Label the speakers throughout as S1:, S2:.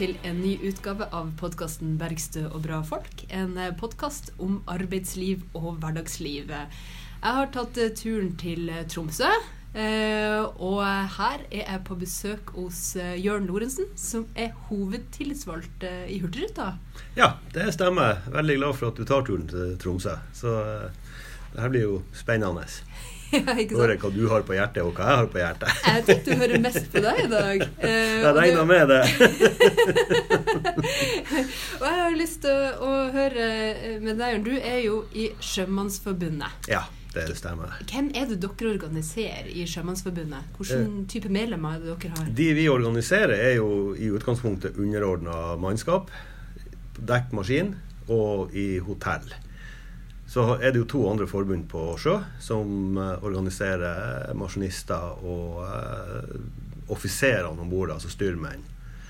S1: til en ny utgave av podkasten 'Bergstø og bra folk'. En podkast om arbeidsliv og hverdagsliv. Jeg har tatt eh, turen til eh, Tromsø. eh, Og her er jeg på besøk hos eh, Jørn Lorentzen, som er hovedtillitsvalgt eh, i Hurtigruta.
S2: Ja, det stemmer. Veldig glad for at du tar turen til Tromsø. Så eh, det her blir jo spennende.
S1: ja, ikke sant?
S2: hva du har på hjertet, og hva jeg har på hjertet.
S1: Jeg tenkte å høre mest på deg i dag. Uh,
S2: Jeg regner med det.
S1: Og jeg har lyst til å, å høre eh, med deg, Jørn. Du er jo i Sjømannsforbundet.
S2: Ja, det stemmer.
S1: Hvem er det dere organiserer i Sjømannsforbundet? Hvilken type medlemmer er det dere har?
S2: De vi organiserer, er jo i utgangspunktet underordna mannskap. Dekk maskin og i hotell. Så er det jo to andre forbund på sjø som eh, organiserer masjinister og eh, offiserene om bord, altså styrmenn.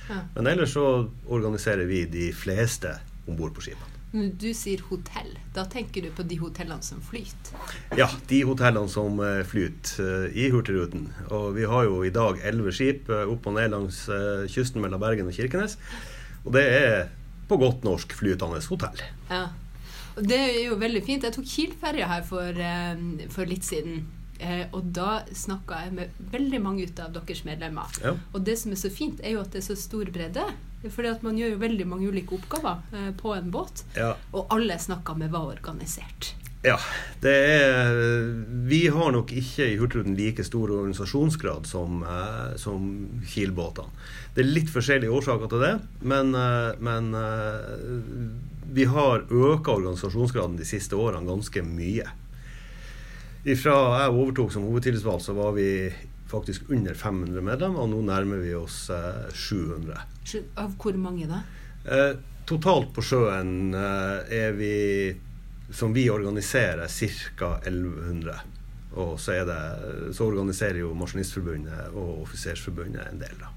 S1: Ja.
S2: Men ellers så organiserer vi de fleste om bord på skipene.
S1: Når du sier hotell, da tenker du på de hotellene som flyter?
S2: Ja, de hotellene som eh, flyter eh, i Hurtigruten. Og vi har jo i dag elleve skip opp og ned langs kysten mellom Bergen og Kirkenes. Og det er på godt norsk flytende hotell.
S1: Ja. Det er jo veldig fint. Jeg tok Kiel-ferja her for, eh, for litt siden. Eh, og da snakka jeg med veldig mange ut av deres medlemmer.
S2: Ja.
S1: Og det som er så fint, er jo at det er så stor bredde. Fordi at man gjør jo veldig mange ulike oppgaver eh, på en båt.
S2: Ja,
S1: Og alle snakka med var organisert.
S2: ja det er Vi har nok ikke i Hurtigruten like stor organisasjonsgrad som, eh, som Kiel-båtene. Det er litt forskjellige årsaker til det, men, men vi har øka organisasjonsgraden de siste årene ganske mye. Fra jeg overtok som hovedtillitsvalgt, så var vi faktisk under 500 medlemmer, og nå nærmer vi oss eh, 700.
S1: Av hvor mange da?
S2: Eh, totalt på sjøen eh, er vi, som vi organiserer, ca. 1100. Og så, er det, så organiserer jo Maskinistforbundet og Offisersforbundet en del, da.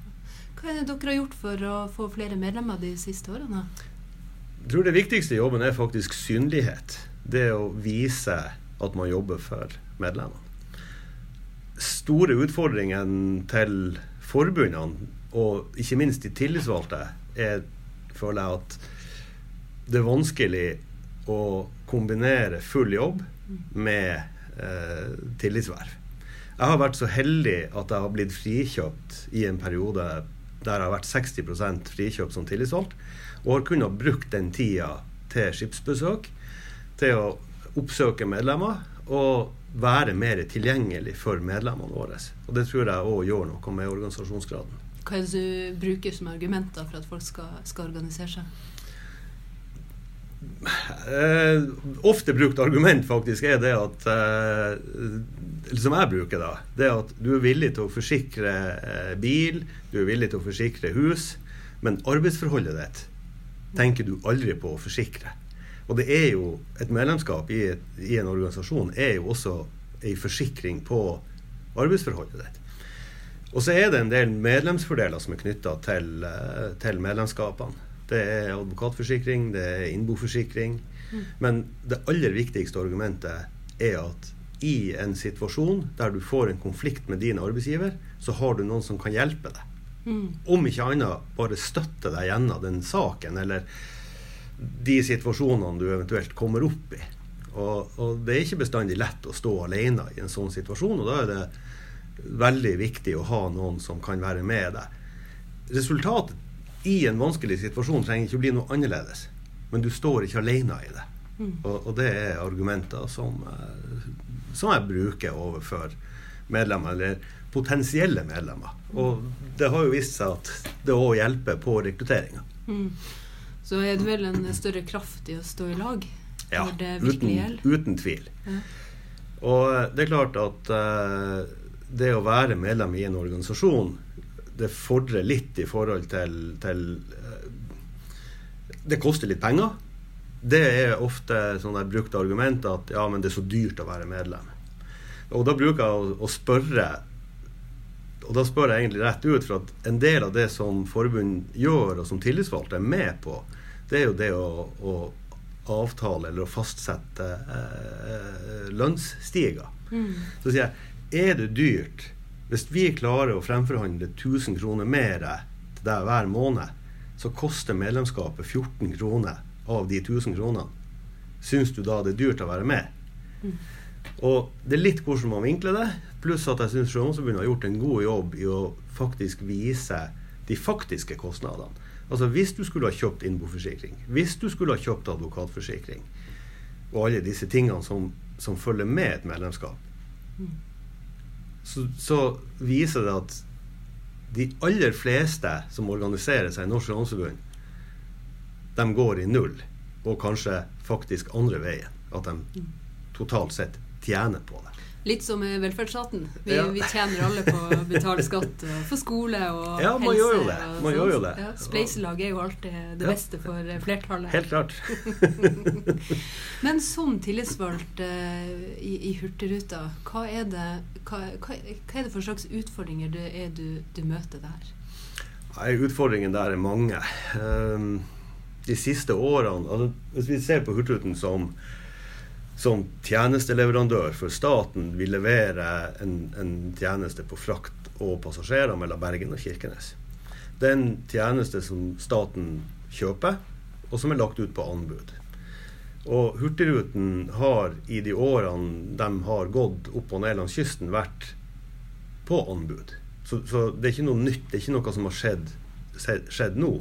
S1: Hva er det dere har gjort for å få flere medlemmer de siste årene?
S2: Jeg tror det viktigste i jobben er faktisk synlighet. Det å vise at man jobber for medlemmene. Store utfordringen til forbundene, og ikke minst de tillitsvalgte, er, føler jeg, at det er vanskelig å kombinere full jobb med eh, tillitsverv. Jeg har vært så heldig at jeg har blitt frikjøpt i en periode der det har vært 60 frikjøp som tillitsvalgt, og har kunnet brukt den tida til skipsbesøk, til å oppsøke medlemmer og være mer tilgjengelig for medlemmene våre. Og det tror jeg òg gjør noe med organisasjonsgraden.
S1: Hva er det du bruker som argumenter for at folk skal, skal organisere seg?
S2: Eh, ofte brukt argument faktisk er det at eh, Som jeg bruker, da. Det at du er villig til å forsikre eh, bil, du er villig til å forsikre hus, men arbeidsforholdet ditt tenker du aldri på å forsikre. Og det er jo et medlemskap i, et, i en organisasjon er jo også ei forsikring på arbeidsforholdet ditt. Og så er det en del medlemsfordeler som er knytta til, eh, til medlemskapene. Det er advokatforsikring, det er innboforsikring. Men det aller viktigste argumentet er at i en situasjon der du får en konflikt med din arbeidsgiver, så har du noen som kan hjelpe deg.
S1: Mm.
S2: Om ikke annet bare støtte deg gjennom den saken, eller de situasjonene du eventuelt kommer opp i. Og, og det er ikke bestandig lett å stå alene i en sånn situasjon, og da er det veldig viktig å ha noen som kan være med deg. Resultatet i en vanskelig situasjon trenger ikke å bli noe annerledes, men du står ikke alene i det. Og, og det er argumenter som, eh, som jeg bruker overfor medlemmer, eller potensielle medlemmer. Og det har jo vist seg at det òg hjelper på rekrutteringa.
S1: Mm. Så er det vel en større kraft i å stå i lag
S2: Ja,
S1: når det
S2: uten,
S1: virkelig gjelder?
S2: uten tvil.
S1: Ja.
S2: Og det er klart at uh, det å være medlem i en organisasjon, det fordrer litt i forhold til, til eh, Det koster litt penger. Det er ofte sånn brukte argumenter argument at ja, men det er så dyrt å være medlem. Og da bruker jeg å, å spørre og da spør jeg egentlig rett ut, for at en del av det som forbund gjør, og som tillitsvalgte er med på, det er jo det å, å avtale eller å fastsette eh, lønnsstiger.
S1: Mm.
S2: Så sier jeg er det dyrt hvis vi klarer å fremforhandle 1000 kroner mer til deg hver måned, så koster medlemskapet 14 kroner av de 1000 kronene. Syns du da det er dyrt å være med? Mm. Og det er litt hvordan man vinkler det, pluss at jeg syns Sjømannsforbundet har gjort en god jobb i å faktisk vise de faktiske kostnadene. Altså Hvis du skulle ha kjøpt innboforsikring, hvis du skulle ha kjøpt advokatforsikring, og alle disse tingene som, som følger med et medlemskap, mm. Så, så, viser det at de aller fleste som organiserer seg i Norsk Landsforbund, de går i null, og kanskje faktisk andre veien. At de totalt sett tjener på det.
S1: Litt som velferdsstaten. Vi, ja. vi, tjener alle på å betale skatt for skole og
S2: ja, man
S1: helse.
S2: Gjør jo det. Man gjør jo det.
S1: Ja, spleiselag er jo alltid det beste for flertallet.
S2: Helt klart.
S1: Men som tillitsvalgt uh, i, i Hurtigruta, hva er, det, hva, hva, hva er det for slags utfordringer er du, du møter der?
S2: Nei, Utfordringene der er mange. Um, de siste årene altså, Hvis vi ser på Hurtigruten som som tjenesteleverandør for staten vil levere en, en, tjeneste på frakt og passasjerer mellom Bergen og Kirkenes. Det er en tjeneste som staten kjøper, og som er lagt ut på anbud. Og Hurtigruten har i de årene de har gått opp og ned langs kysten, vært på anbud. Så, så det er ikke noe nytt, det er ikke noe som har skjedd, skjedd nå.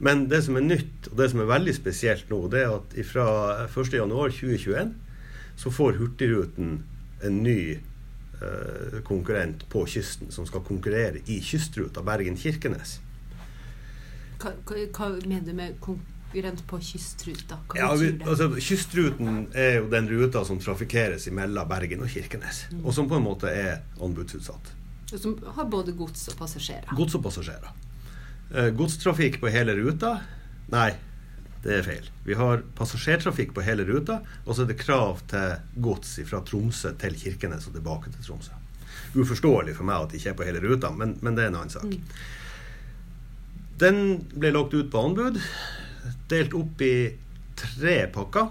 S2: Men det som er nytt, og det som er veldig spesielt nå, det er at fra 1.1.2021 så får Hurtigruten en ny eh, konkurrent på kysten som skal konkurrere i kystruta Bergen-Kirkenes.
S1: Hva, hva, mener du med konkurrent på kystruta?
S2: Ja, vi, altså, kystruten er jo den ruta som trafikkeres mellom Bergen og Kirkenes. Mm. Og som på en måte er anbudsutsatt.
S1: Som har både gods og passasjerer?
S2: Gods og passasjerer. Eh, godstrafikk på hele ruta? Nei, det er feil. Vi har passasjertrafikk på hele ruta, og så er det krav til gods fra Tromsø til Kirkenes og tilbake til Tromsø. Uforståelig for meg at det ikke er på hele ruta, men, men det er en annen sak. Mm. Den ble lagt ut på anbud, delt opp i tre pakker,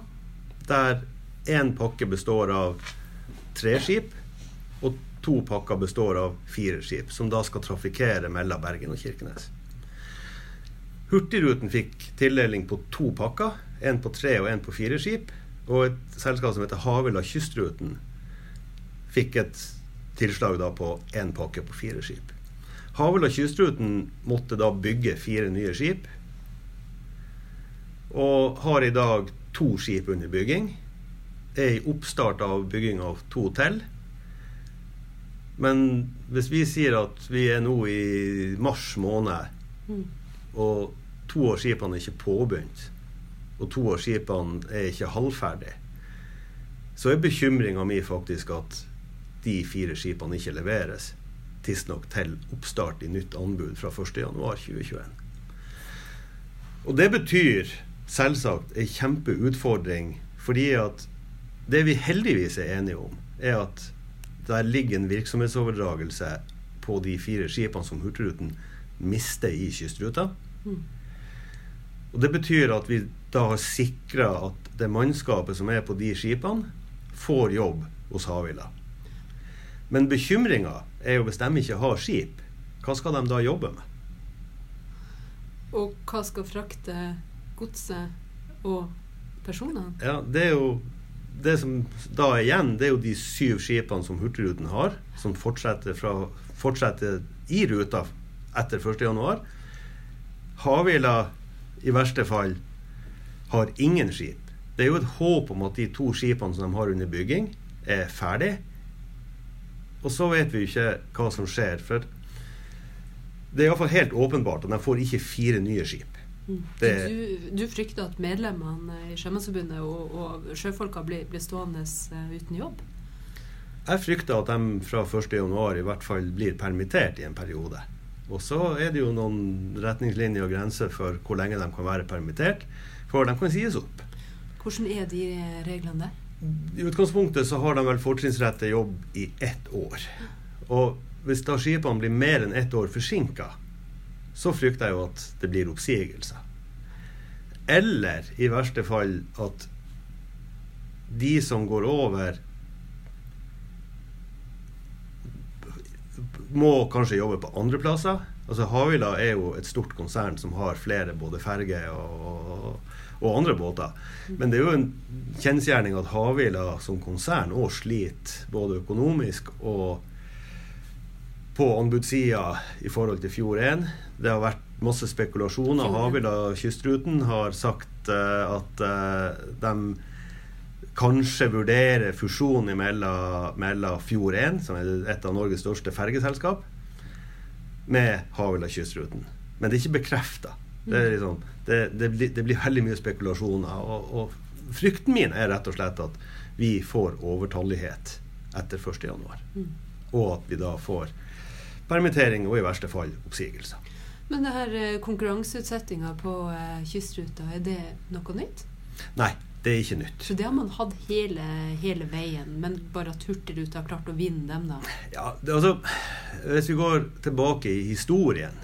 S2: der én pakke består av tre skip, og to pakker består av fire skip, som da skal trafikkere mellom Bergen og Kirkenes. Hurtigruten fikk tildeling på to pakker. En på tre og en på fire skip. Og et selskap som heter Havila Kystruten fikk et tilslag på én pakke på fire skip. Havila Kystruten måtte da bygge fire nye skip. Og har i dag to skip under bygging. Er i oppstart av bygging av to til. Men hvis vi sier at vi er nå i mars måned, mm. Og to av skipene er ikke påbegynt, og to av skipene er ikke halvferdige, så er bekymringa mi faktisk at de fire skipene ikke leveres tidsnok til oppstart i nytt anbud fra 1.1.2021. Og det betyr selvsagt en kjempeutfordring, fordi at det vi heldigvis er enige om, er at der ligger en virksomhetsoverdragelse på de fire skipene som Hurtigruten mister i kystruta. Mm. Og Det betyr at vi da har sikra at det mannskapet som er på de skipene, får jobb hos Havila. Men bekymringa er jo hvis de ikke har skip, hva skal de da jobbe med?
S1: Og hva skal frakte godset og personene?
S2: Ja, det er jo det som da er igjen, det er jo de syv skipene som Hurtigruten har, som fortsetter, fra, fortsetter i ruta etter 1.1. Havila i verste fall har ingen skip. Det er jo et håp om at de to skipene som de har under bygging, er ferdig. Og så vet vi jo ikke hva som skjer. For det er iallfall helt åpenbart at de får ikke fire nye skip.
S1: Det, Du, du, frykter at medlemmene i Sjømannsforbundet og, og sjøfolka blir, blir, stående uh, uten jobb?
S2: Jeg frykter at de fra 1.1 i hvert fall blir permittert i en periode. Og så er det jo noen retningslinjer og grenser for hvor lenge de kan være permittert for de kan sies opp.
S1: Hvordan er de reglene der?
S2: I utgangspunktet så har de vel fortrinnsrett til jobb i ett år. Og hvis da skipene blir mer enn ett år forsinka, så frykter jeg jo at det blir oppsigelser. Eller i verste fall at de som går over må kanskje jobbe på andre plasser. Altså Havila er jo et stort konsern som har flere både ferger og, og, andre båter. Men det er jo en kjensgjerning at Havila som konsern òg sliter både økonomisk og på anbudssida i forhold til Fjord 1. Det har vært masse spekulasjoner. Havila Kystruten har sagt uh, at uh, de kanskje vurdere fusjon mellom, mellom Fjord 1, som er et av Norges største fergeselskap, med Havila Kystruten. Men det er ikke bekrefta. Det, liksom, det, det, det, blir veldig mye spekulasjoner. Og, og, frykten min er rett og slett at vi får overtallighet etter 1.1. Mm. Og at vi da får permittering og i verste fall oppsigelser.
S1: Men det her eh, konkurranseutsettinga på eh, kystruta, er det noe nytt?
S2: Nei, det er ikke nytt.
S1: Så det har man hatt hele, hele veien, men bare at Hurtigruta har klart å vinne dem, da?
S2: Ja, det, altså, Hvis vi går tilbake i historien,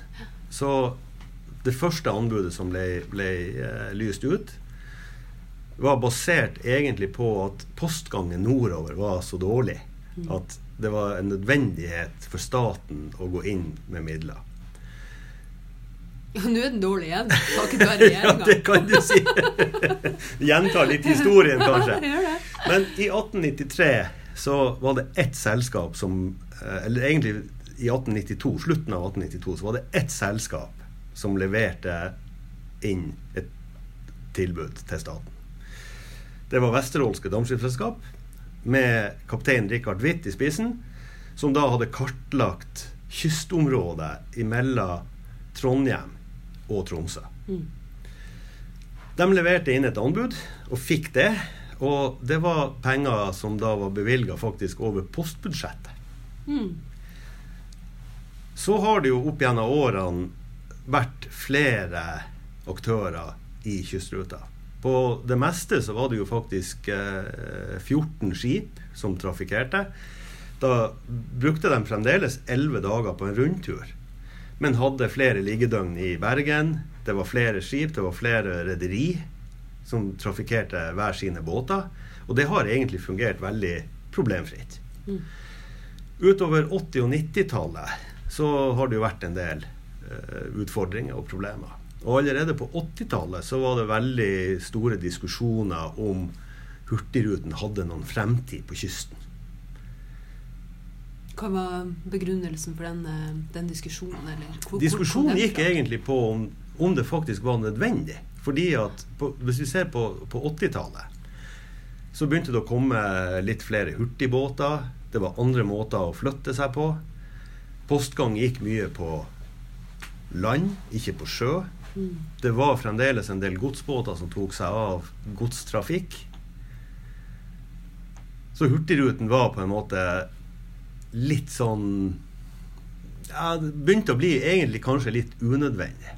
S2: så Det første anbudet som ble, ble uh, lyst ut, var basert egentlig på at postgangen nordover var så dårlig mm. at det var en nødvendighet for staten å gå inn med midler.
S1: Ja, nå er den dårlig igjen. Takket være regjeringa.
S2: ja, det kan du si. Gjenta litt historien, kanskje. Men i 1893 så var det ett selskap som eh, Eller egentlig i 1892, slutten av 1892 så var det ett selskap som leverte inn et tilbud til staten. Det var Vesterålske Dampskipsselskap med kaptein Richard Witt i spissen, som da hadde kartlagt kystområdet imellom Trondheim og Tromsø. Mm. De leverte inn et anbud og fikk det. Og det var penger som da var bevilga faktisk over postbudsjettet. Mm. Så har det jo opp gjennom årene vært flere aktører i kystruta. På det meste så var det jo faktisk eh, 14 skip som trafikkerte. Da brukte de fremdeles 11 dager på en rundtur men hadde flere liggedøgn i Bergen. Det var flere skip, det var flere rederi som trafikkerte hver sine båter. Og det har egentlig fungert veldig problemfritt. Mm. Utover 80- og 90-tallet så har det jo vært en del uh, utfordringer og problemer. Og allerede på 80-tallet så var det veldig store diskusjoner om Hurtigruten hadde noen fremtid på kysten.
S1: Hva var begrunnelsen for den, den diskusjonen?
S2: Hvor, diskusjonen gikk egentlig på om, om, det faktisk var nødvendig. Fordi at på, Hvis vi ser på, på 80-tallet, så begynte det å komme litt flere hurtigbåter. Det var andre måter å flytte seg på. Postgang gikk mye på land, ikke på sjø. Mm. Det var fremdeles en del godsbåter som tok seg av godstrafikk. Så Hurtigruten var på en måte litt sånn ja, Det begynte å bli egentlig kanskje litt unødvendig.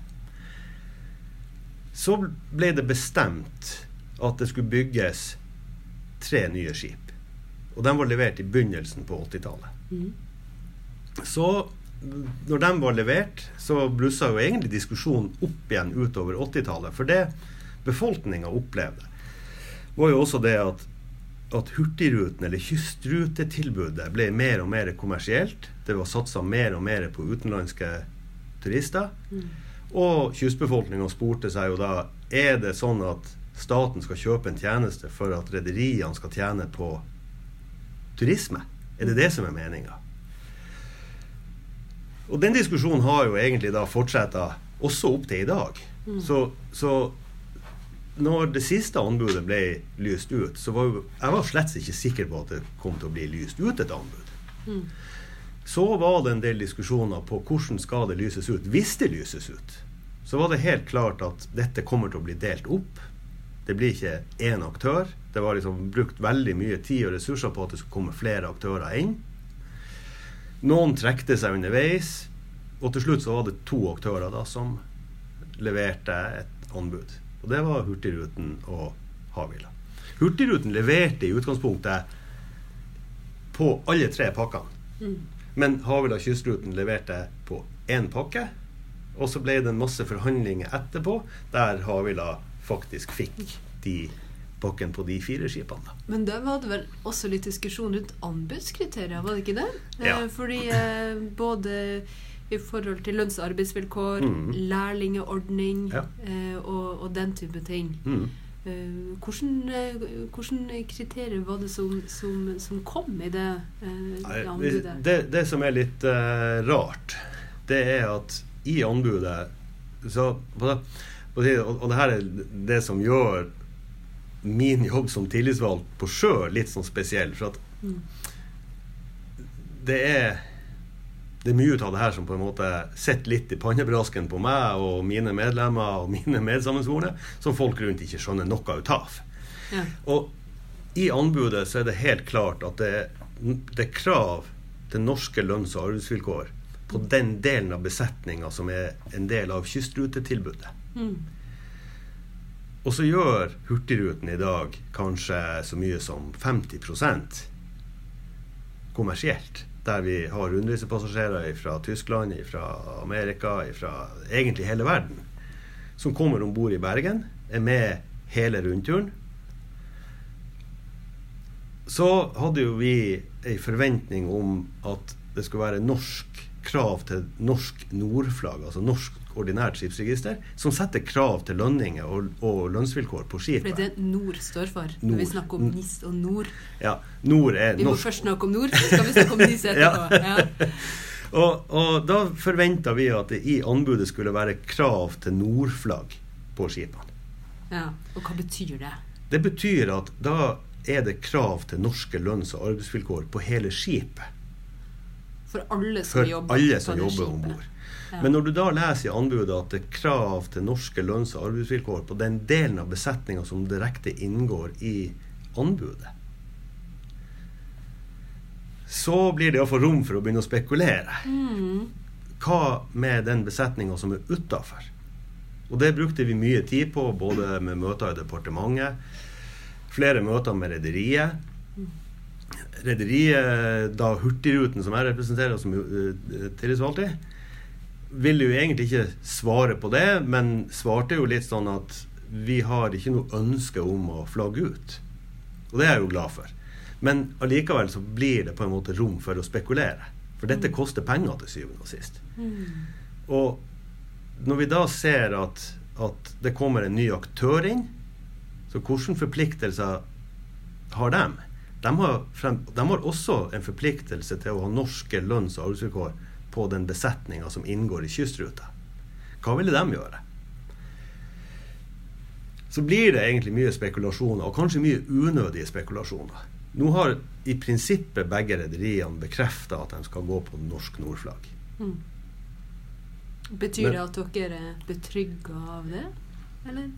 S2: Så ble det bestemt at det skulle bygges tre nye skip. Og de var levert i begynnelsen på 80-tallet. Mm. Så når de var levert, så blussa jo egentlig diskusjonen opp igjen utover 80-tallet. For det befolkninga opplevde, var jo også det at at Hurtigruten, eller kystrutetilbudet, ble mer og mer kommersielt. Det var satsa mer og mer på utenlandske turister. Mm. Og kystbefolkninga spurte seg jo da er det sånn at staten skal kjøpe en tjeneste for at rederiene skal tjene på turisme. Er det det som er meninga? Og den diskusjonen har jo egentlig da fortsetta også opp til i dag. Mm. Så, så når det siste anbudet ble lyst ut, så var jo, jeg var slett ikke sikker på at det kom til å bli lyst ut et anbud. Mm. Så var det en del diskusjoner på hvordan skal det lyses ut. Hvis det lyses ut, så var det helt klart at dette kommer til å bli delt opp. Det blir ikke én aktør. Det var liksom brukt veldig mye tid og ressurser på at det skulle komme flere aktører inn. Noen trekte seg underveis, og til slutt så var det to aktører da som leverte et anbud. Og det var Hurtigruten og Havila. Hurtigruten leverte i utgangspunktet på alle tre pakkene. Mm. Men Havila Kystruten leverte på én pakke. Og så ble det en masse forhandlinger etterpå, der Havila faktisk fikk de pakken på de fire skipene.
S1: Men da var det vel også litt diskusjon rundt anbudskriterier, var det ikke det? Ja. Eh, fordi eh, både i forhold til lønns- og arbeidsvilkår,
S2: Mm.
S1: lærlingeordning
S2: Ja.
S1: eh, og, og den type ting.
S2: Mm.
S1: Eh, hvordan, eh, kriterier var det som, som, som kom i det, eh, det anbudet?
S2: Det, det som er litt eh, rart, det er at i anbudet så, på det, på det, og, og det her er det som gjør min jobb som tillitsvalgt på sjø litt sånn spesiell. For at
S1: Mm.
S2: det er det er mye av det her som på en måte sitter litt i pannebrasken på meg og mine medlemmer og mine medsammensvorne, som folk rundt ikke skjønner noe ut av.
S1: Ja.
S2: Og i anbudet så er det helt klart at det, det er krav til norske lønns- og arbeidsvilkår på den delen av besetninga som er en del av kystrutetilbudet.
S1: Mm.
S2: Og så gjør Hurtigruten i dag kanskje så mye som 50% kommersielt. Der vi har rundreisepassasjerer fra Tyskland, fra Amerika, fra egentlig hele verden. Som kommer om bord i Bergen, er med hele rundturen. Så hadde jo vi ei forventning om at det skulle være norsk krav til norsk nordflagg, altså norsk ordinært skipsregister, som setter krav til lønninger og, og lønnsvilkår på
S1: For
S2: skipet.
S1: det er det NOR står for. Når
S2: Nord.
S1: vi snakker om NIS og NOR.
S2: Ja, nord er
S1: Vi må
S2: norsk.
S1: først snakke om NOR, så skal vi snakke om NIS etterpå. Ja.
S2: Og, og da forventa vi at det i anbudet skulle være krav til nordflagg på skipene.
S1: Ja. Og hva betyr det?
S2: Det betyr at da er det krav til norske lønns- og arbeidsvilkår på hele skipet.
S1: For alle som
S2: For
S1: jobber
S2: alle som jobber om bord. Men når du da leser i anbudet at det er krav til norske lønns- og arbeidsvilkår på den delen av besetninga som direkte inngår i anbudet, så blir det iallfall rom for å begynne å spekulere.
S1: Mm.
S2: Hva med den besetninga som er utafor? Og det brukte vi mye tid på, både med møter i departementet, flere møter med rederiet. Rederiet, da Hurtigruten, som jeg representerer som uh, tillitsvalgt i, ville jo egentlig ikke svare på det, men svarte jo litt sånn at vi har ikke noe ønske om å flagge ut. Og det er jeg jo glad for. Men allikevel så blir det på en måte rom for å spekulere. For dette koster penger til syvende og sist.
S1: Mm.
S2: Og når vi da ser at, at det kommer en ny aktør inn, så hvilke forpliktelser har de? De har, frem, de har også en forpliktelse til å ha norske lønns- og arbeidsvilkår på den besetninga som inngår i kystruta. Hva ville de gjøre? Så blir det egentlig mye spekulasjoner, og kanskje mye unødige spekulasjoner. Nå har i prinsippet begge rederiene bekrefta at de skal gå på norsk nordflagg.
S1: Mm. Betyr
S2: Men-
S1: det at dere er betrygga av det? Eller?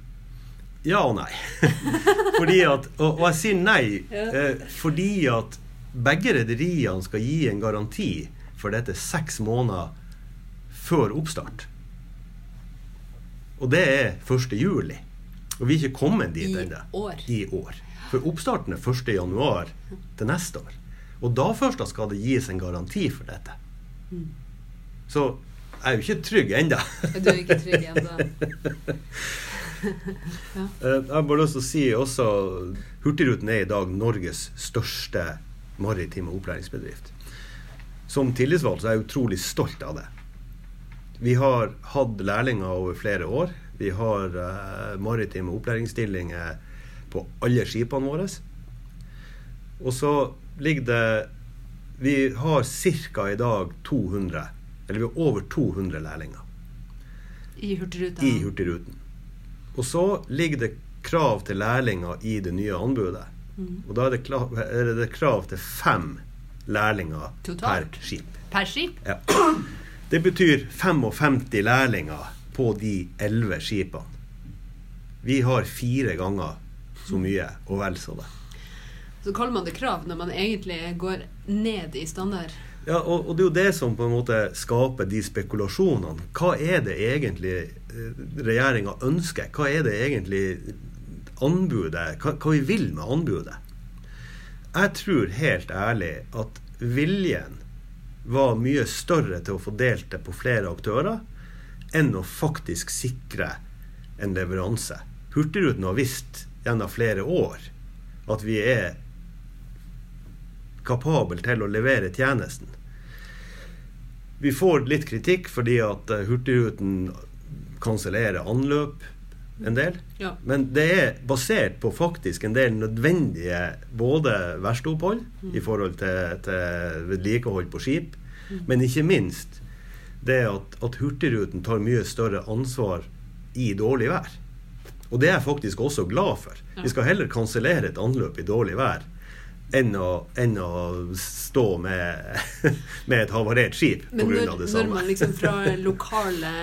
S2: Ja og nei. at, og, og jeg sier nei
S1: Ja.
S2: eh, fordi at begge rederiene skal gi en garanti for dette seks måneder før oppstart. Og det er 1. juli. Og vi er ikke kommet dit ennå. I år. For oppstarten er 1. januar til neste år. Og da først da skal det gis en garanti for dette.
S1: Mm.
S2: Så jeg er jo ikke trygg ennå.
S1: Du er ikke trygg ennå?
S2: ja. Jeg har bare lyst til å si også Hurtigruten er i dag Norges største maritime opplæringsbedrift. Som tillitsvalgt så er jeg utrolig stolt av det. Vi har hatt lærlinger over flere år. Vi har eh, maritime opplæringsstillinger på alle skipene våre. Og så ligger det Vi har ca. i dag 200, eller vi har over 200 lærlinger
S1: I Hurtigruten.
S2: i Hurtigruten. Og så ligger det krav til lærlinger i det nye anbudet.
S1: Mm.
S2: Og da er det, krav, er det krav til fem lærlinger
S1: Totalt?
S2: per skip.
S1: Per skip?
S2: Ja. Det betyr 55 lærlinger på de elleve skipene. Vi har fire ganger så mye, og vel så det.
S1: Så kaller man det krav når man egentlig går ned i standard?
S2: Ja, og, og det er jo det som på en måte skaper de spekulasjonene. Hva er det egentlig eh, regjeringa ønsker? Hva er det egentlig anbudet hva, hva vi vil med anbudet? Jeg tror helt ærlig at viljen var mye større til å få delt det på flere aktører enn å faktisk sikre en leveranse. Hurtigruten har visst gjennom flere år at vi er kapabel til å levere tjenesten. Vi får litt kritikk fordi at eh, Hurtigruten kansellerer anløp en del.
S1: Ja.
S2: Men det er basert på faktisk en del nødvendige både verkstedopphold
S1: Mm.
S2: i forhold til, til vedlikehold på skip, men ikke minst det at, at Hurtigruten tar mye større ansvar i dårlig vær. Og det er jeg faktisk også glad for.
S1: Ja.
S2: Vi skal heller kansellere et anløp i dårlig vær enn å, enn å stå med, med et havarert skip pga. det samme.
S1: når man liksom fra lokale,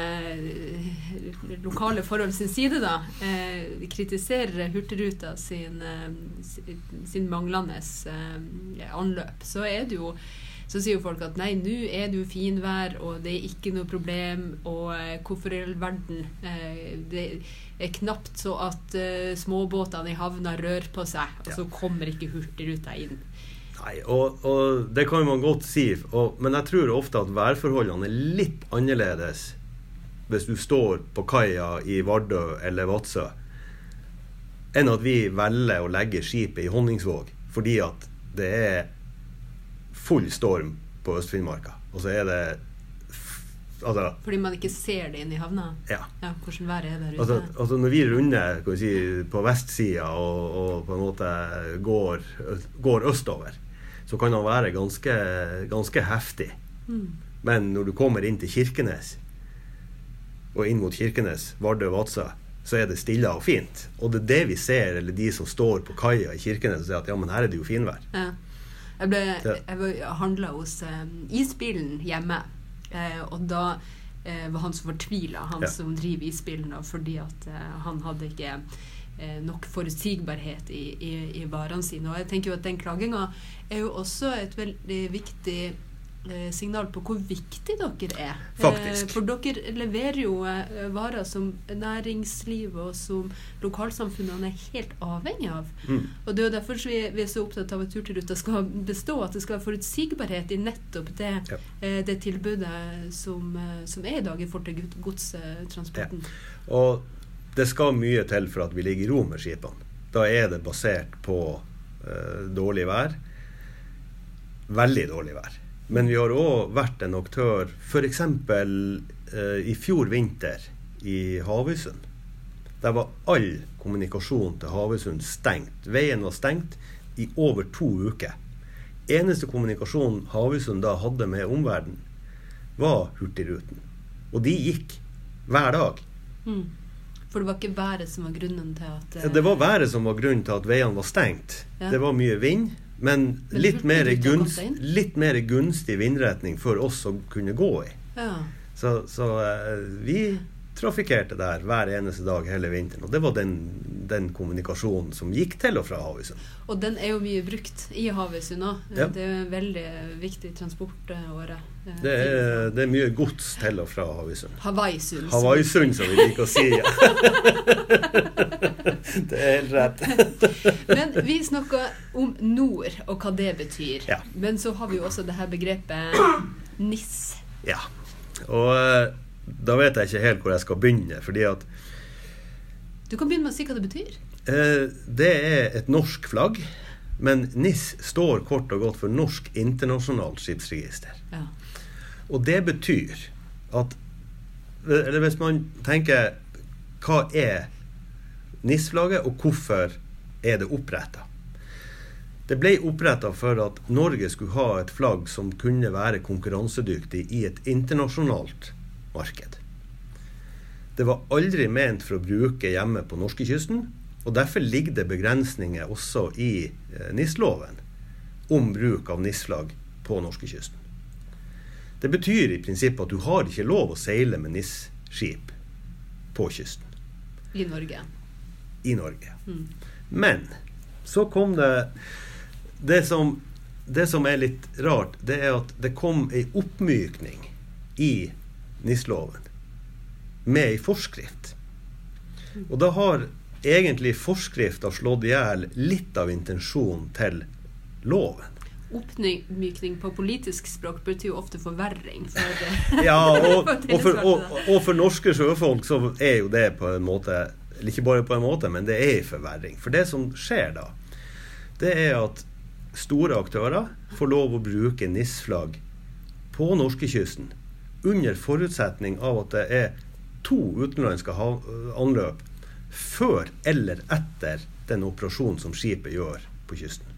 S1: lokale forhold sin side da, eh, kritiserer Hurtigruta sin, eh, sin- sin manglende eh, anløp, så er det jo så sier jo folk at nei, nå er det jo finvær, og det er ikke noe problem, og eh, hvorfor i all verden eh, Det er knapt så at eh, småbåtene i havna rører på seg, og
S2: Ja.
S1: så kommer ikke Hurtigruta inn.
S2: Nei, og, og det kan man godt si, og, men jeg tror ofte at værforholdene er litt annerledes hvis du står på kaia i Vardø eller Vadsø, enn at vi velger å legge skipet i Honningsvåg fordi at det er full storm på Øst-Finnmarka. Og så er det Altså,
S1: Fordi man ikke ser det inne i havna.
S2: ja.
S1: Ja, hvordan været er der ute.
S2: Altså, altså når vi runder kan vi si, på vestsida og, og på en måte går, går østover, så kan han være ganske, ganske heftig.
S1: Mm.
S2: Men når du kommer inn til Kirkenes, og inn mot Kirkenes, Vardø, Vadsø, så er det stille og fint. Og det er det vi ser, eller de som står på kaia i Kirkenes og sier at ja, men her er det jo finvær.
S1: Ja. Jeg, ble, jeg handla hos eh, isbilen hjemme, eh, og da eh, var han så fortvila, han
S2: Ja.
S1: som driver isbilen, da, fordi at eh, han hadde ikke eh, nok forutsigbarhet i, i, i varene sine. Og jeg tenker jo at den klaginga er jo også et veldig viktig signal på hvor viktig dere er.
S2: Faktisk.
S1: Eh, for dere leverer jo eh, varer som næringslivet og som lokalsamfunnene er helt avhengig av.
S2: Mm.
S1: Og det er jo derfor vi, vi er så opptatt av at Hurtigruta skal bestå, at det skal være forutsigbarhet i nettopp det,
S2: Ja.
S1: eh, det tilbudet som, eh, som er i dag i forhold til godstransporten. godstransporten.
S2: Og det skal mye til for at vi ligger i ro med skipene. Da er det basert på uh, dårlig vær. Veldig dårlig vær. Men vi har òg vært en aktør f.eks. Eh, i fjor vinter i Havøysund. Der var all kommunikasjon til Havøysund stengt. Veien var stengt i over to uker. Eneste kommunikasjon Havøysund da hadde med omverdenen, var Hurtigruten. Og de gikk hver dag.
S1: Mm. For det var ikke været som var grunnen til at eh,
S2: Det var været som var grunnen til at veiene var stengt.
S1: Ja.
S2: Det var mye vind, men, litt, mer gunst, litt mer gunstig vindretning for oss å kunne gå i.
S1: ja.
S2: Så, så eh, vi trafikkerte der hver eneste dag hele vinteren. Og det var den, den kommunikasjonen som gikk til og fra Havøysund.
S1: Og den er jo mye brukt i Havøysund òg.
S2: Ja.
S1: Det er jo en veldig viktig transportåre. eh,
S2: Det er, det er mye gods til og fra Havøysund.
S1: Hawaiisund.
S2: Hawaiisund, som vi liker å si. Ja. det er helt rett.
S1: Men vi snakker om nord, og hva det betyr.
S2: Ja.
S1: Men så har vi jo også det her begrepet NIS.
S2: Ja. Og eh, da vet jeg ikke helt hvor jeg skal begynne, fordi at
S1: Du kan begynne med å si hva det betyr.
S2: Eh, det er et norsk flagg, men NIS står kort og godt for Norsk internasjonalt skipsregister.
S1: Ja.
S2: Og det betyr at Eller hvis man tenker Hva er NIS-flagget, og hvorfor er det oppretta? Det ble oppretta for at Norge skulle ha et flagg som kunne være konkurransedyktig i et internasjonalt marked. Det var aldri ment for å bruke hjemme på norskekysten, og derfor ligger det begrensninger også i eh, NIS-loven om bruk av NIS-flagg på norskekysten. Det betyr i prinsippet at du har ikke lov å seile med NIS-skip på kysten
S1: I Norge.
S2: i Norge.
S1: Mm.
S2: Men så kom det det som, det som er litt rart, det er at det kom ei oppmykning i NIS-loven med ei forskrift. Og da har egentlig forskrifta slått i hjel litt av intensjonen til loven.
S1: Oppmykning på politisk språk betyr jo ofte forverring. For,
S2: Ja, og, og, for, og, og for norske sjøfolk så er jo det på en måte ikke bare på en måte, men det er en forverring. For det som skjer da, det er at store aktører får lov å bruke NIS-flagg på norskekysten under forutsetning av at det er to utenlandske anløp før eller etter den operasjonen som skipet gjør på kysten.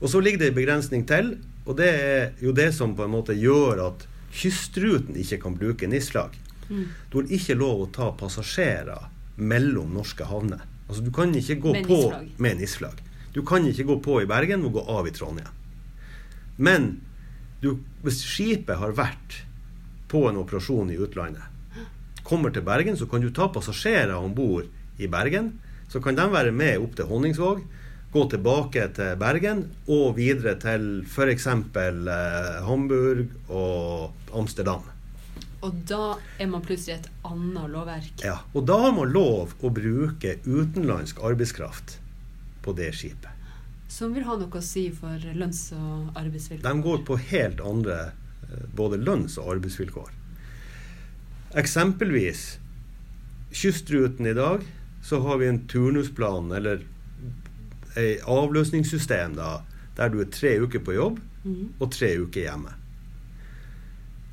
S2: Og så ligger det en begrensning til, og det er jo det som på en måte gjør at kystruten ikke kan bruke NIS-flagg. Mm. Du har ikke lov å ta passasjerer mellom norske havner. Altså Du kan ikke gå med på med NIS-flagg. Du kan ikke gå på i Bergen og gå av i Trondheim. Men du, hvis skipet har vært på en operasjon i utlandet, kommer til Bergen, så kan du ta passasjerer om bord i Bergen. Så kan de være med opp til Honningsvåg, gå tilbake til Bergen og videre til f.eks. Eh, Hamburg og Amsterdam.
S1: Og da er man plutselig et annet lovverk?
S2: Ja. Og da har man lov å bruke utenlandsk arbeidskraft på det skipet.
S1: Som vil ha noe å si for lønns- og arbeidsvilkår?
S2: De går på helt andre eh, både lønns- og arbeidsvilkår. Eksempelvis Kystruten i dag, så har vi en turnusplan, eller ei avløsningssystem, da, der du er tre uker på jobb mm. og tre uker hjemme.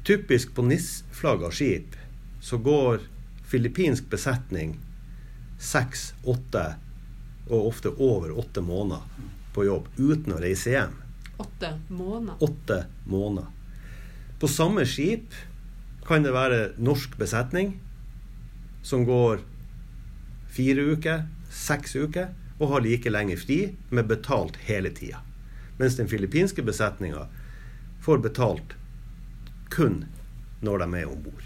S2: Typisk på NIS-flagga skip så går filippinsk besetning seks, åtte og ofte over åtte måneder på jobb uten å reise hjem.
S1: Åtte måneder?
S2: Åtte måneder. På samme skip kan det være norsk besetning som går fire uker, seks uker, og har like lenge fri, med betalt hele tida. Mens den filippinske besetninga får betalt kun når de er om bord.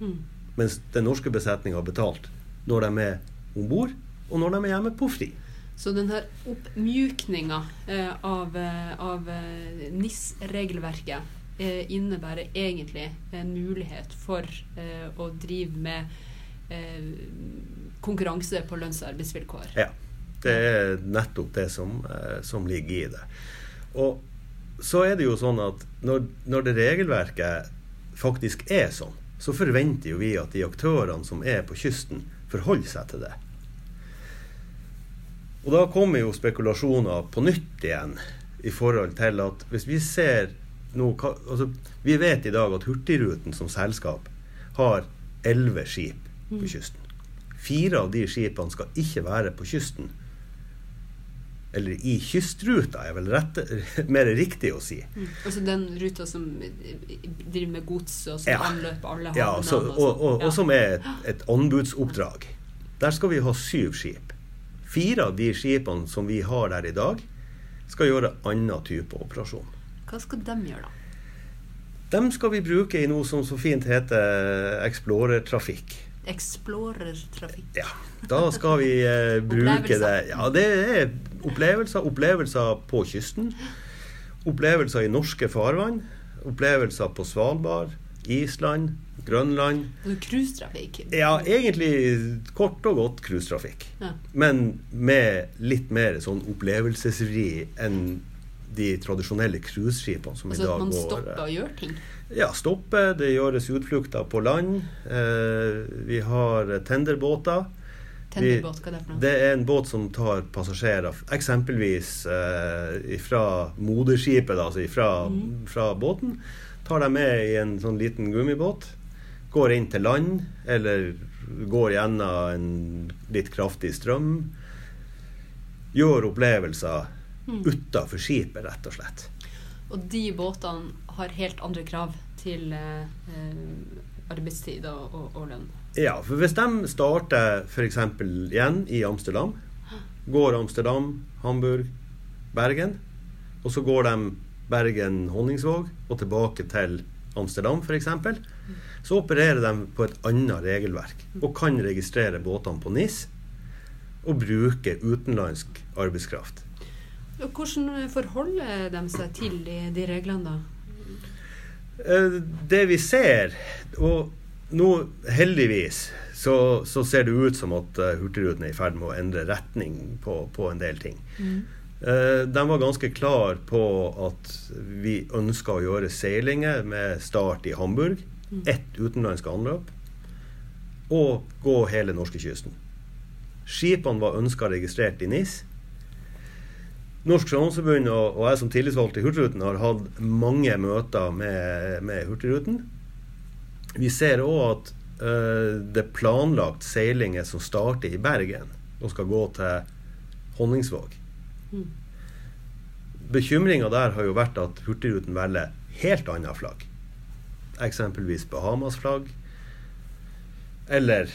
S2: Mm. Mens den norske besetninga har betalt når de er om bord, og når de er hjemme på fri.
S1: Så denne oppmjukninga eh, av, eh, av eh, NIS-regelverket innebærer egentlig en mulighet for eh, å drive med eh, konkurranse på lønns- og arbeidsvilkår.
S2: Ja. Det er nettopp det som, eh, som, ligger i det. Og så er det jo sånn at når, når det regelverket faktisk er sånn, så forventer jo vi at de aktørene som er på kysten, forholder seg til det. Og da kommer jo spekulasjoner på nytt igjen i forhold til at hvis vi ser nå, altså, Vi vet i dag at Hurtigruten som selskap har elleve skip på mm. kysten. Fire av de skipene skal ikke være på kysten. Eller i kystruta, er vel rett, mer riktig å si.
S1: Mm. Altså den ruta som driver med gods, og som ja. anløper alle havnene?
S2: Ja, så, og, og, og, og, som er et, et anbudsoppdrag. Der skal vi ha syv skip. Fire av de skipene som vi har der i dag, skal gjøre annen type operasjon.
S1: Hva skal de gjøre, da?
S2: Dem skal vi bruke i noe som så fint heter Explorer-trafikk.
S1: Explorer-trafikk.
S2: Ja. Da skal vi eh, bruke det. Ja, det er opplevelser. Opplevelser på kysten. Opplevelser i norske farvann. Opplevelser på Svalbard, Island, Grønland.
S1: Cruisetrafikk?
S2: Ja, egentlig kort og godt cruisetrafikk. Ja. Men med litt mer sånn opplevelsesri enn de tradisjonelle cruiseskipene som altså, i dag går
S1: Altså at man stopper og gjør ting?
S2: Ja, stopper. Det gjøres utflukter på land. Eh, vi har tenderbåter.
S1: Tenderbåt, hva er det for noe?
S2: Det er en båt som tar passasjerer eksempelvis eh, fra moderskipet, altså fra, mm. fra båten. Tar dem med i en sånn liten gummibåt. Går inn til land, eller går gjennom en litt kraftig strøm. Gjør opplevelser mm. utafor skipet, rett og slett.
S1: Og de båtene har helt andre krav til eh, arbeidstid og, og, og, lønn?
S2: Ja, for hvis de starter f.eks. igjen i Amsterdam, går Amsterdam, Hamburg, Bergen, og så går de Bergen-Honningsvåg og tilbake til Amsterdam f.eks., så opererer de på et annet regelverk og kan registrere båtene på NIS og bruke utenlandsk arbeidskraft.
S1: Hvordan forholder de seg til de, de reglene, da?
S2: Eh, det vi ser, og nå heldigvis så, så, ser det ut som at uh, Hurtigruten er i ferd med å endre retning på, på en del ting. Mm. Uh, de var ganske klar på at vi ønska å gjøre seilinger med start i Hamburg. Mm. Ett utenlandske anløp. Og gå hele norskekysten. Skipene var ønska registrert i NIS. Norsk Sjømannsforbund og, og, jeg som tillitsvalgt i Hurtigruten har hatt mange møter med, med Hurtigruten. Vi ser òg at uh, det er planlagt seilinger som starter i Bergen og skal gå til Honningsvåg. Mm. Bekymringa der har jo vært at Hurtigruten velger helt annet flagg. Eksempelvis Bahamas-flagg. Eller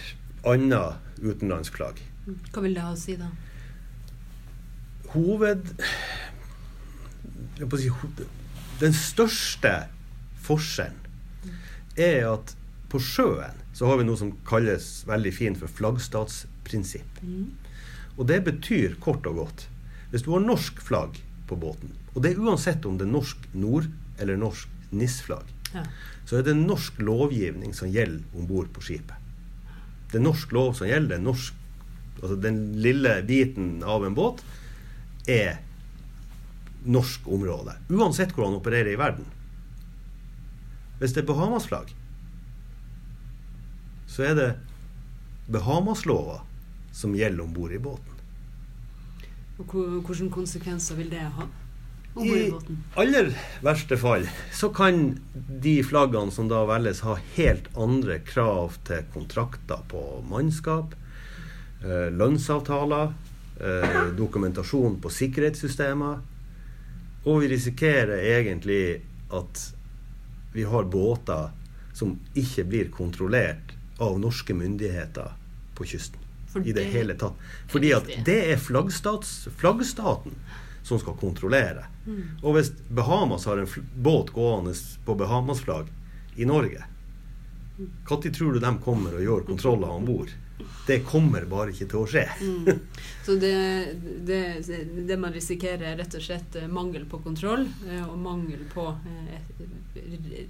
S2: annet utenlandsflagg.
S1: Hva vil det ha å si, da?
S2: Hoved... Si, den største forskjellen er at på sjøen så har vi noe som kalles veldig fint for flaggstatsprinsipp. Mm. Og det betyr kort og godt Hvis du har norsk flagg på båten, og det er uansett om det er norsk nord- eller norsk NIS-flagg, ja. så er det norsk lovgivning som gjelder om bord på skipet. Det er norsk lov som gjelder. Norsk, altså den lille biten av en båt er norsk område. Uansett hvor han opererer i verden. Hvis det er Bahamas-flagg, så er det Bahamas-lova som gjelder om bord i båten.
S1: Og Hvilke konsekvenser vil det ha?
S2: I aller verste fall så kan de flaggene som da velges, ha helt andre krav til kontrakter på mannskap, eh, lønnsavtaler, eh, dokumentasjon på sikkerhetssystemer. Og vi risikerer egentlig at vi har båter som ikke blir kontrollert av norske myndigheter på kysten. Fordi, I det, hele tatt. Fordi at det er flaggstaten som skal kontrollere. Mm. Og hvis Bahamas har en båt gående på Bahamas-flagg i Norge, når mm. tror du de kommer og gjør kontroller om bord? Det kommer bare ikke til å skje.
S1: Mm. Så det, det, det, man risikerer, er rett og slett eh, mangel på kontroll eh, og mangel på eh,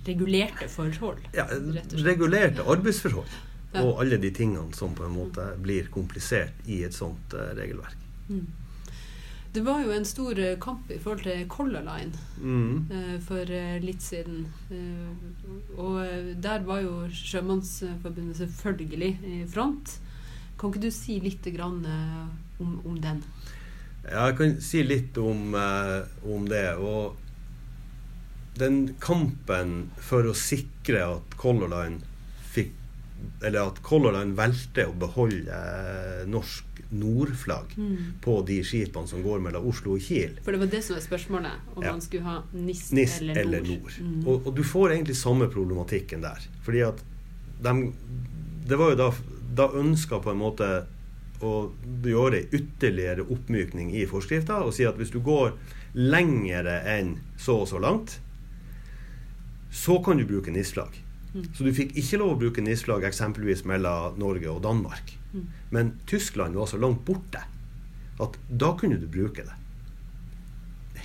S1: regulerte forhold.
S2: Ja, regulerte arbeidsforhold og alle de tingene som på en måte blir komplisert i et sånt regelverk. Mm.
S1: Det var jo en stor uh, kamp i forhold til Color Line mm. uh, for litt siden. og der var jo Sjømannsforbundet selvfølgelig i front. Kan ikke du si litt grann, om, om, den?
S2: Ja, jeg kan si litt om, om det. Og den kampen for å sikre at Color Line eller at Color Line valgte å beholde eh, norsk nordflagg mm. på de skipene som går mellom Oslo og Kiel.
S1: For det var det som var spørsmålet, om ja. man skulle ha NIS,
S2: NIS
S1: eller nord.
S2: Eller nord. Mm. Og, og, du får egentlig samme problematikken der. Fordi at de, Det var jo da Da ønska på en måte å gjøre ytterligere oppmykning i forskrifta og si at hvis du går lengre enn så og så langt, så kan du bruke NIS-flagg. Så du fikk ikke lov å bruke NIS-flagg eksempelvis mellom Norge og Danmark. Mm. Men Tyskland var så langt borte at da kunne du bruke det.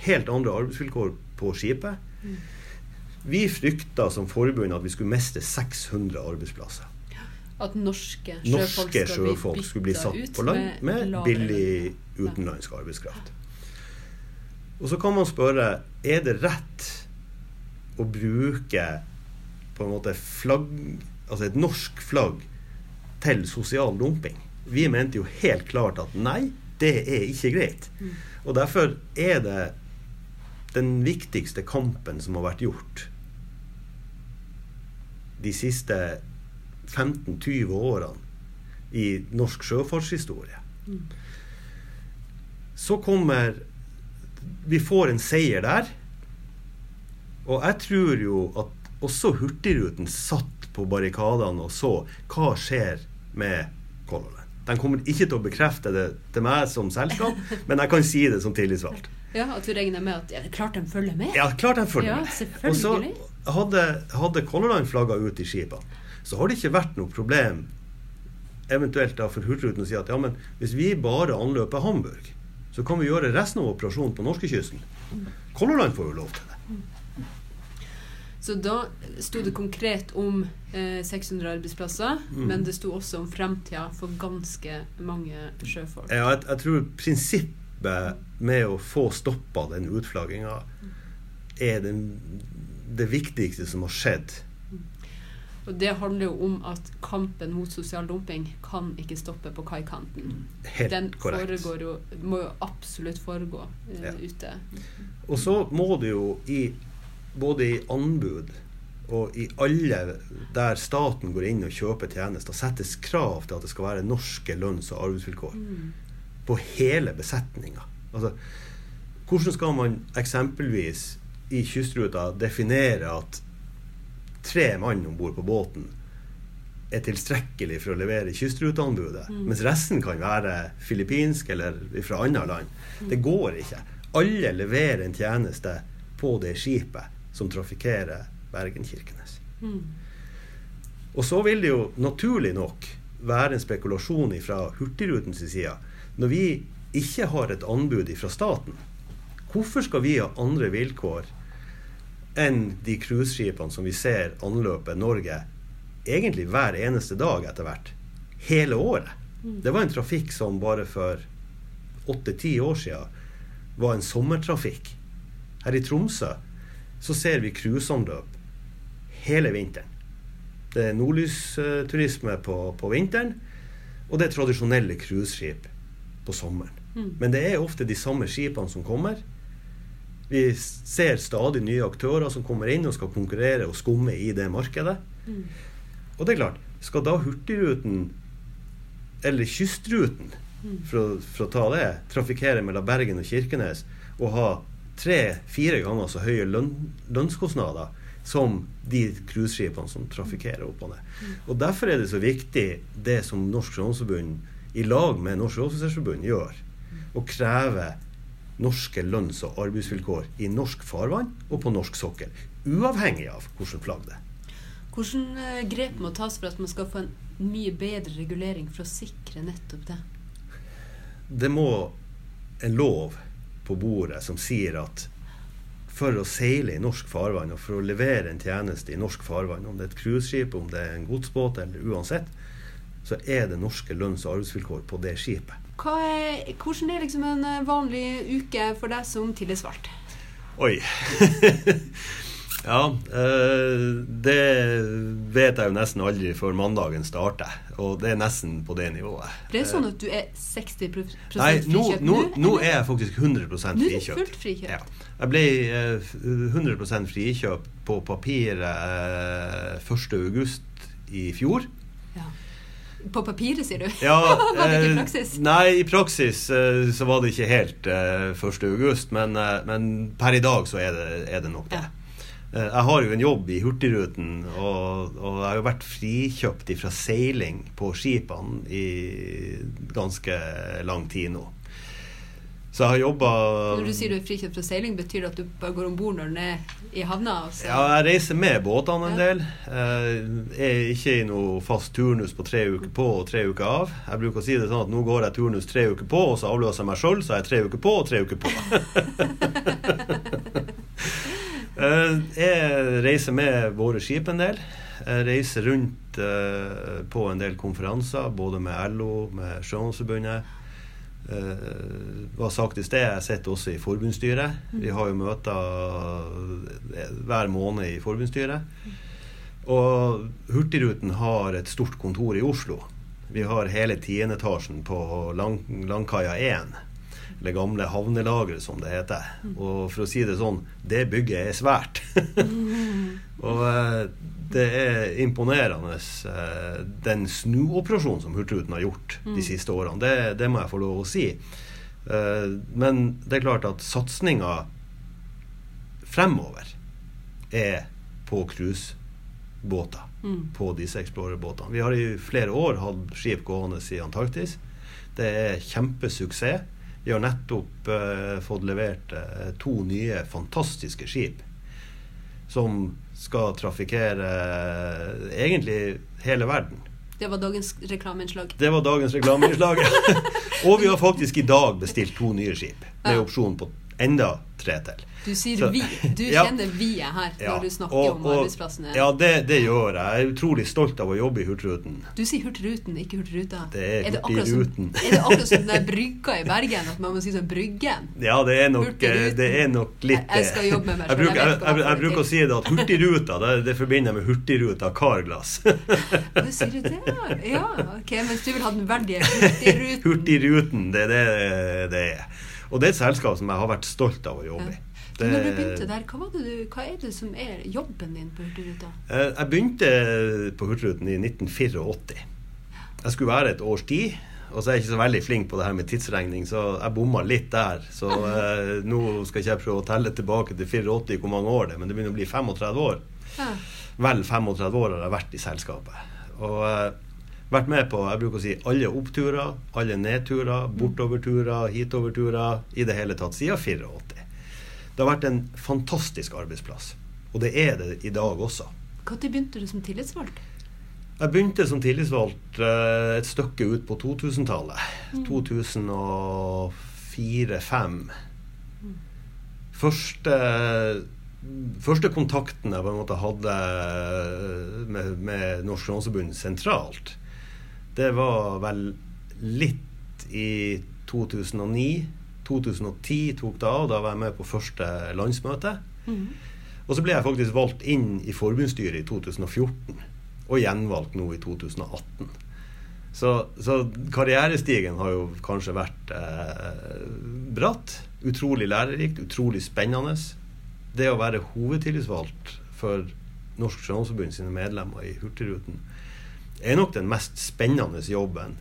S2: Helt andre arbeidsvilkår på skipet. Mm. Vi frykta som forbund at vi skulle miste 600 arbeidsplasser.
S1: At norske sjøfolk, norske
S2: sjøfolk skulle, skulle bli satt på land med, med billig utenlandsk arbeidskraft. Og så kan man spørre er det rett å bruke på en måte flagg, altså et norsk flagg til sosial dumping. Vi mente jo helt klart at nei, det er ikke greit. Mm. Og derfor er det den viktigste kampen som har vært gjort de siste 15-20 årene i norsk sjøfartshistorie. Mm. Så kommer Vi får en seier der. Og jeg tror jo at også Hurtigruten satt på barrikadene og så hva skjer med Color Line. De kommer ikke til å bekrefte det til meg som selskap, men jeg kan si det som tillitsvalgt.
S1: Ja, At du regner med at ja, klart de følger med?
S2: Ja, klart de følger ja, med. Og så hadde, hadde Color Line flagga ut i skipene, så har det ikke vært noe problem eventuelt da for Hurtigruten å si at ja, men hvis vi bare anløper Hamburg, så kan vi gjøre resten av operasjonen på norskekysten. Color Line får jo lov til det.
S1: Så da sto det konkret om eh, 600 arbeidsplasser, mm. men det sto også om framtida for ganske mange sjøfolk.
S2: Ja, jeg, jeg tror prinsippet med å få stoppa den utflagginga er den, det viktigste som har skjedd.
S1: Og Det handler jo om at kampen mot sosial dumping kan ikke stoppe på kaikanten.
S2: Helt
S1: Den
S2: korrekt.
S1: Den må jo absolutt foregå eh, ja. ute.
S2: Og så må det jo i både i anbud og i alle der staten går inn og kjøper tjenester, settes krav til at det skal være norske lønns- og arbeidsvilkår. På hele besetninga. Altså, hvordan skal man eksempelvis i kystruta definere at tre mann om bord på båten er tilstrekkelig for å levere kystruteanbudet, mens resten kan være filippinsk eller fra andre land? Det går ikke. Alle leverer en tjeneste på det skipet som trafikkerer Bergen-Kirkenes. Og så vil det jo naturlig nok være en spekulasjon fra Hurtigrutens side. Når vi ikke har et anbud fra staten, hvorfor skal vi ha andre vilkår enn de cruiseskipene som vi ser anløpe Norge egentlig hver eneste dag etter hvert? Hele året. Det var en trafikk som bare for åtte-ti år siden var en sommertrafikk. Her i Tromsø så ser vi cruiseanløp hele vinteren. Det er nordlysturisme på, på vinteren, og det er tradisjonelle cruiseskip på sommeren. Men det er ofte de samme skipene som kommer. Vi ser stadig nye aktører som kommer inn og skal konkurrere og skumme i det markedet. Og det er klart, skal da Hurtigruten, eller Kystruten, for å, for å ta det, trafikkere mellom Bergen og Kirkenes og ha tre-fire ganger så høye lønn, lønnskostnader som de cruiseskipene som trafikkerer opp og ned. Og Derfor er det så viktig det som Norsk Sjømannsforbund i lag med Norsk Sjøoffisersforbund gjør, å kreve norske lønns- og arbeidsvilkår i norsk farvann og på norsk sokkel. Uavhengig av hvilket flagg det er.
S1: Hvordan eh, grep må tas for at man skal få en mye bedre regulering for å sikre nettopp det?
S2: Det må en lov på bordet som sier at for å seile i norsk farvann og for å levere en tjeneste i norsk farvann, om det er et cruiseskip, om det er en godsbåt eller uansett, så er det norske lønns- og arbeidsvilkår på det skipet.
S1: Hva er, hvordan er liksom en eh, vanlig uke for deg som tillitsvalgt?
S2: Oi. ja, eh, det vet jeg jo nesten aldri før mandagen starter. Og det er nesten på det nivået.
S1: Det er sånn at du er 60
S2: Nei, nå,
S1: frikjøpt
S2: nå, nå er jeg faktisk 100 frikjøpt.
S1: Nå er du fullt frikjøpt.
S2: Ja. Jeg ble eh, 100% frikjøpt på papiret eh, 1. august i fjor.
S1: Ja. På papiret, sier du?
S2: Ja,
S1: Var det ikke i
S2: eh,
S1: praksis?
S2: Nei, i praksis eh, så var det ikke helt eh, 1. august, men, eh, men per i dag så er det, er det nok det.
S1: Ja.
S2: Eh, Jeg har jo en jobb i Hurtigruten, og, og jeg har jo vært frikjøpt fra seiling på skipene i ganske lang tid nå. Så jeg har jobba
S1: Når du sier du er frikjøpt fra seiling, betyr det at du bare går om bord når den er i havna? Også?
S2: Ja, jeg reiser med båtene en del. Jeg er ikke i noe fast turnus på tre uker på og tre uker av. Jeg bruker å si det sånn at nå går jeg turnus tre uker på, og så avløser jeg meg sjøl, så er jeg tre uker på og tre uker på. Eh, Jeg reiser med våre skip en del. Jeg reiser rundt eh, på en del konferanser, både med LO, med Sjømannsforbundet. Uh, var sagt i sted, jeg sitter også i forbundsstyret. Vi har jo møter eh, hver måned i forbundsstyret. Og Hurtigruten har et stort kontor i Oslo. Vi har hele tiendeetasjen på Lang Langkaia 1. Eller gamle havnelageret, som det heter. Og for å si det sånn, det bygget er svært. og eh, det er imponerende, eh, den snuoperasjonen som Hurtigruten har gjort de siste årene. Det, det må jeg få lov å si. Eh, men det er klart at satsinga fremover er på cruisebåter.
S1: Mm.
S2: På disse Explorer-båtene. Vi har i flere år hatt skip gående i Antarktis. Det er kjempesuksess. Vi har nettopp eh, fått levert eh, to nye fantastiske skip som skal trafikkere eh, egentlig hele verden.
S1: Det var dagens reklameinnslag.
S2: Det var dagens reklameinnslag. og vi har faktisk i dag bestilt to nye skip med opsjon på enda tre til.
S1: Du sier
S2: Så-
S1: vi. Du
S2: Ja.
S1: kjenner vi er her
S2: Ja,
S1: når du snakker
S2: og-
S1: om arbeidsplassene.
S2: Ja, det, det gjør jeg. Jeg er utrolig stolt av å jobbe i Hurtigruten.
S1: Du sier Hurtigruten, ikke Hurtigruta.
S2: Det er
S1: som-
S2: Hurtigruten.
S1: Er det akkurat som den brygga i Bergen? At man må si sånn Bryggen?
S2: Ja, det er nok, det er nok litt
S1: Jeg- jeg skal jobbe med meg
S2: Jeg bruker,
S1: jeg
S2: jeg,
S1: hva
S2: bruker å si det at Hurtigruta, det, det forbinder jeg med Hurtigruta Carglass.
S1: Du sier du det? Ja, ok. Mens du vil ha den verdige Hurtigruten.
S2: Hurtigruten, det er det det er. Og det er et selskap som jeg har vært stolt av å jobbe i. Det,
S1: Når du begynte der, hva, du, hva er det som er jobben din på Hurtigruta?
S2: Eh, Jeg begynte på Hurtigruten i 1984. Jeg skulle være et års tid. Og så er jeg ikke så veldig flink på det her med tidsregning, så jeg bomma litt der. Så eh, nå skal ikke jeg prøve å telle tilbake til 84 hvor mange år det er, men det begynner å bli 35 år.
S1: Ja.
S2: Vel 35 år har jeg vært i selskapet. Og eh, vært med på jeg bruker å si, alle oppturer, alle nedturer, bortoverturer, hitoverturer. I det hele tatt siden 84. Det har vært en fantastisk arbeidsplass. Og det er det i dag også.
S1: Når begynte du som tillitsvalgt?
S2: Jeg begynte som tillitsvalgt eh, et stykke ut på 2000-tallet. 2004-2005. Første, første kontakten jeg på en måte hadde med, med Norsk Sjømannsforbund sentralt, det var vel litt i 2009. 2010 tok det av. Da var jeg med på første landsmøte. Og så ble jeg faktisk valgt inn i forbundsstyret i 2014 og gjenvalgt nå i 2018. Så, så karrierestigen har jo kanskje vært eh, bratt. Utrolig lærerikt, utrolig spennende. Det å være hovedtillitsvalgt for Norsk Sjømannsforbund sine medlemmer i Hurtigruten er nok den mest spennende jobben.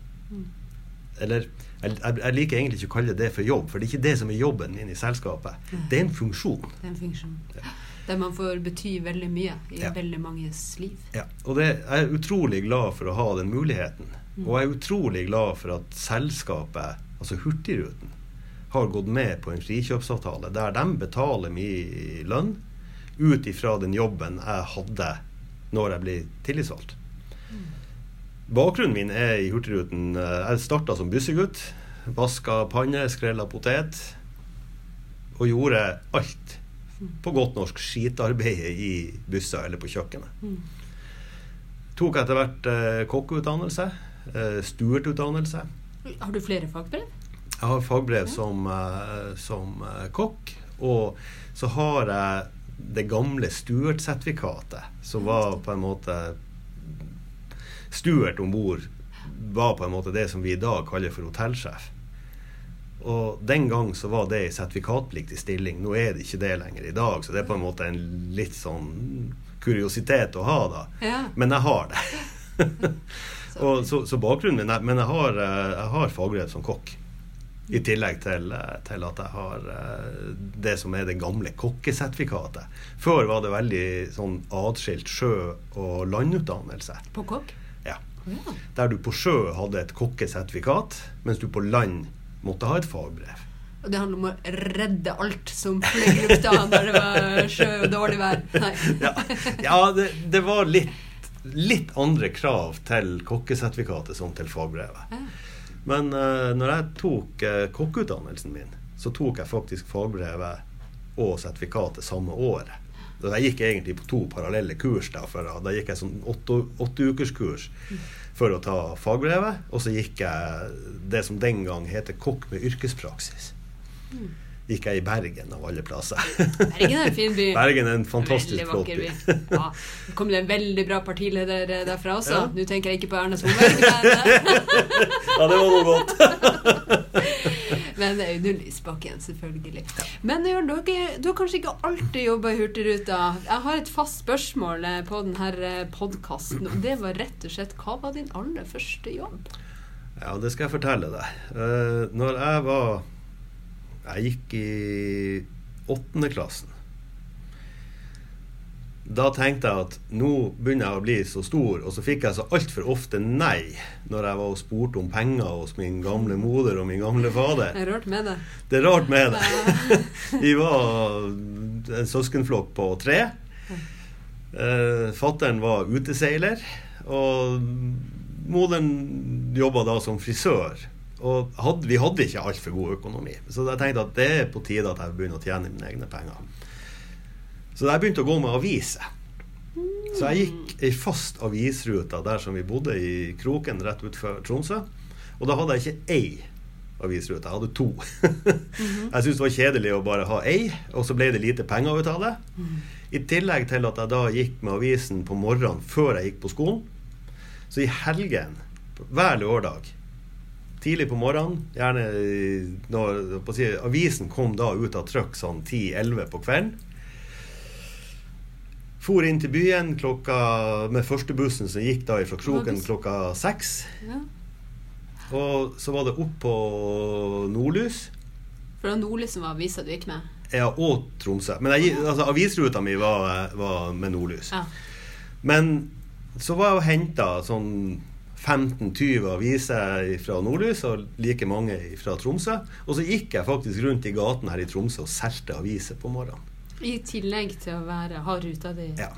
S2: Eller jeg, jeg liker egentlig ikke å kalle det for jobb, for det er ikke det som er jobben min i selskapet. Det er en funksjon.
S1: Det er en funksjon. Der man får bety veldig mye i
S2: Ja.
S1: veldig manges liv.
S2: Ja, og det, jeg er utrolig glad for å ha den muligheten. Og jeg er utrolig glad for at selskapet, altså Hurtigruten, har gått med på en frikjøpsavtale der de betaler min lønn ut ifra den jobben jeg hadde når jeg ble tillitsvalgt. Bakgrunnen min er i Hurtigruten Jeg starta som bussegutt. Vaska panne, skrella potet. Og gjorde alt. På godt norsk skitarbeidet i busser eller på kjøkkenet. Tok etter hvert eh, kokkeutdannelse. Eh, stuertutdannelse.
S1: Har du flere fagbrev?
S2: Jeg har fagbrev som, eh, som eh, kokk. Og så har jeg det gamle stuertsertifikatet, som var på en måte Stuert om bord var på en måte det som vi i dag kaller for hotellsjef. Og den gang så var det i sertifikatpliktig stilling. Nå er det ikke det lenger i dag, så det er på en måte en litt sånn kuriositet å ha, da.
S1: Ja.
S2: Men jeg har det. og, så, så bakgrunnen min er Men jeg har, eh, jeg har fagbrev som kokk. I tillegg til, eh, til at jeg har eh, det som er det gamle kokkesertifikatet. Før var det veldig sånn atskilt sjø- og landutdannelse.
S1: På kokk?
S2: Ja. Der du på sjø hadde et kokkesertifikat, mens du på land måtte ha et fagbrev.
S1: Og det handler om å redde alt som fløy i lufta når det var sjø og dårlig vær.
S2: Ja, ja det, det var litt, litt andre krav til kokkesertifikatet som til fagbrevet.
S1: Ja.
S2: Men uh, når jeg tok uh, kokkeutdannelsen min, så tok jeg faktisk fagbrevet og sertifikatet samme året. Så jeg gikk egentlig på to parallelle kurs. Da, da, gikk jeg sånn åtte, åtte kurs for å ta fagbrevet. Og så gikk jeg det som den gang heter kokk med yrkespraksis. Gikk jeg i Bergen, av alle plasser.
S1: Bergen er en fin by.
S2: Bergen er en fantastisk flott by.
S1: by. Ja. Det kom det en veldig bra partileder eh, derfra også.
S2: Ja.
S1: Nå tenker jeg ikke på Erna Solberg, men,
S2: Ja, det var noe godt.
S1: men det er Audun Lysbakken, selvfølgelig. Men du, du har kanskje ikke alltid jobba i Hurtigruta. Jeg har et fast spørsmål eh, på denne podkasten, og det var rett og slett hva var din aller første jobb?
S2: Ja, det skal jeg fortelle deg. Eh, når jeg var Jeg gikk i åttende klassen. Da tenkte jeg at nå begynner jeg å bli så stor, og så fikk jeg så altfor ofte nei når jeg var og spurte om penger hos min gamle moder og min gamle fader.
S1: Det er rart med det.
S2: Det er rart med det. Vi var en søskenflokk på tre. Eh, Fattern var uteseiler, og moderen jobba da som frisør. Og hadde, vi hadde ikke altfor god økonomi, så jeg tenkte at det er på tide at jeg begynner å tjene mine egne penger. Så jeg begynte å gå med aviser. Så jeg gikk ei fast avisrute der som vi bodde i Kroken rett utenfor Tromsø. Og da hadde jeg ikke ei avisrute, jeg hadde to. jeg syntes det var kjedelig å bare ha ei, og så ble det lite penger ut av det. I tillegg til at jeg da gikk med avisen på morgenen før jeg gikk på skolen. Så i helgen, hver lørdag, tidlig på morgenen. Gjerne når si, Avisen kom da ut av trykk sånn 10-11 på kvelden. For inn til byen klokka, med førstebussen som gikk da fra Kroken klokka seks. Ja. Og så var det opp på Nordlys.
S1: For det var Nordlys som var avisa du gikk med?
S2: Ja, og Tromsø. Men jeg, altså, avisruta mi var, var med Nordlys. Ja. Men så var jeg og henta sånn 15-20 aviser fra Nordlys og like mange fra Tromsø. Og så gikk jeg faktisk rundt i gaten her i Tromsø og solgte aviser på morgenen.
S1: I tillegg til å være ha ruta di?
S2: Ja.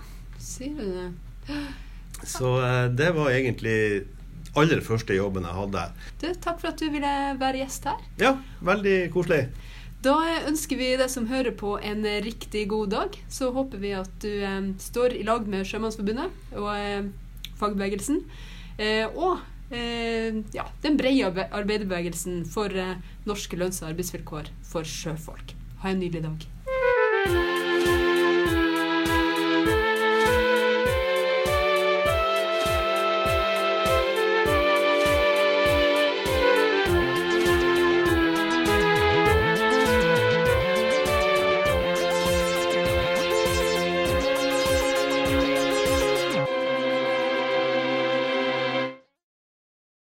S1: Sier du det?
S2: Så eh, det var egentlig aller første jobben jeg hadde.
S1: Du, takk for at du ville være gjest her.
S2: Ja, veldig koselig.
S1: Da ønsker vi deg som hører på en riktig god dag. Så håper vi at du eh, står i lag med Sjømannsforbundet og eh, fagbevegelsen. Eh, og eh, ja, den brede arbeiderbevegelsen for eh, norske lønns- og arbeidsvilkår for sjøfolk. Ha en nydelig dag.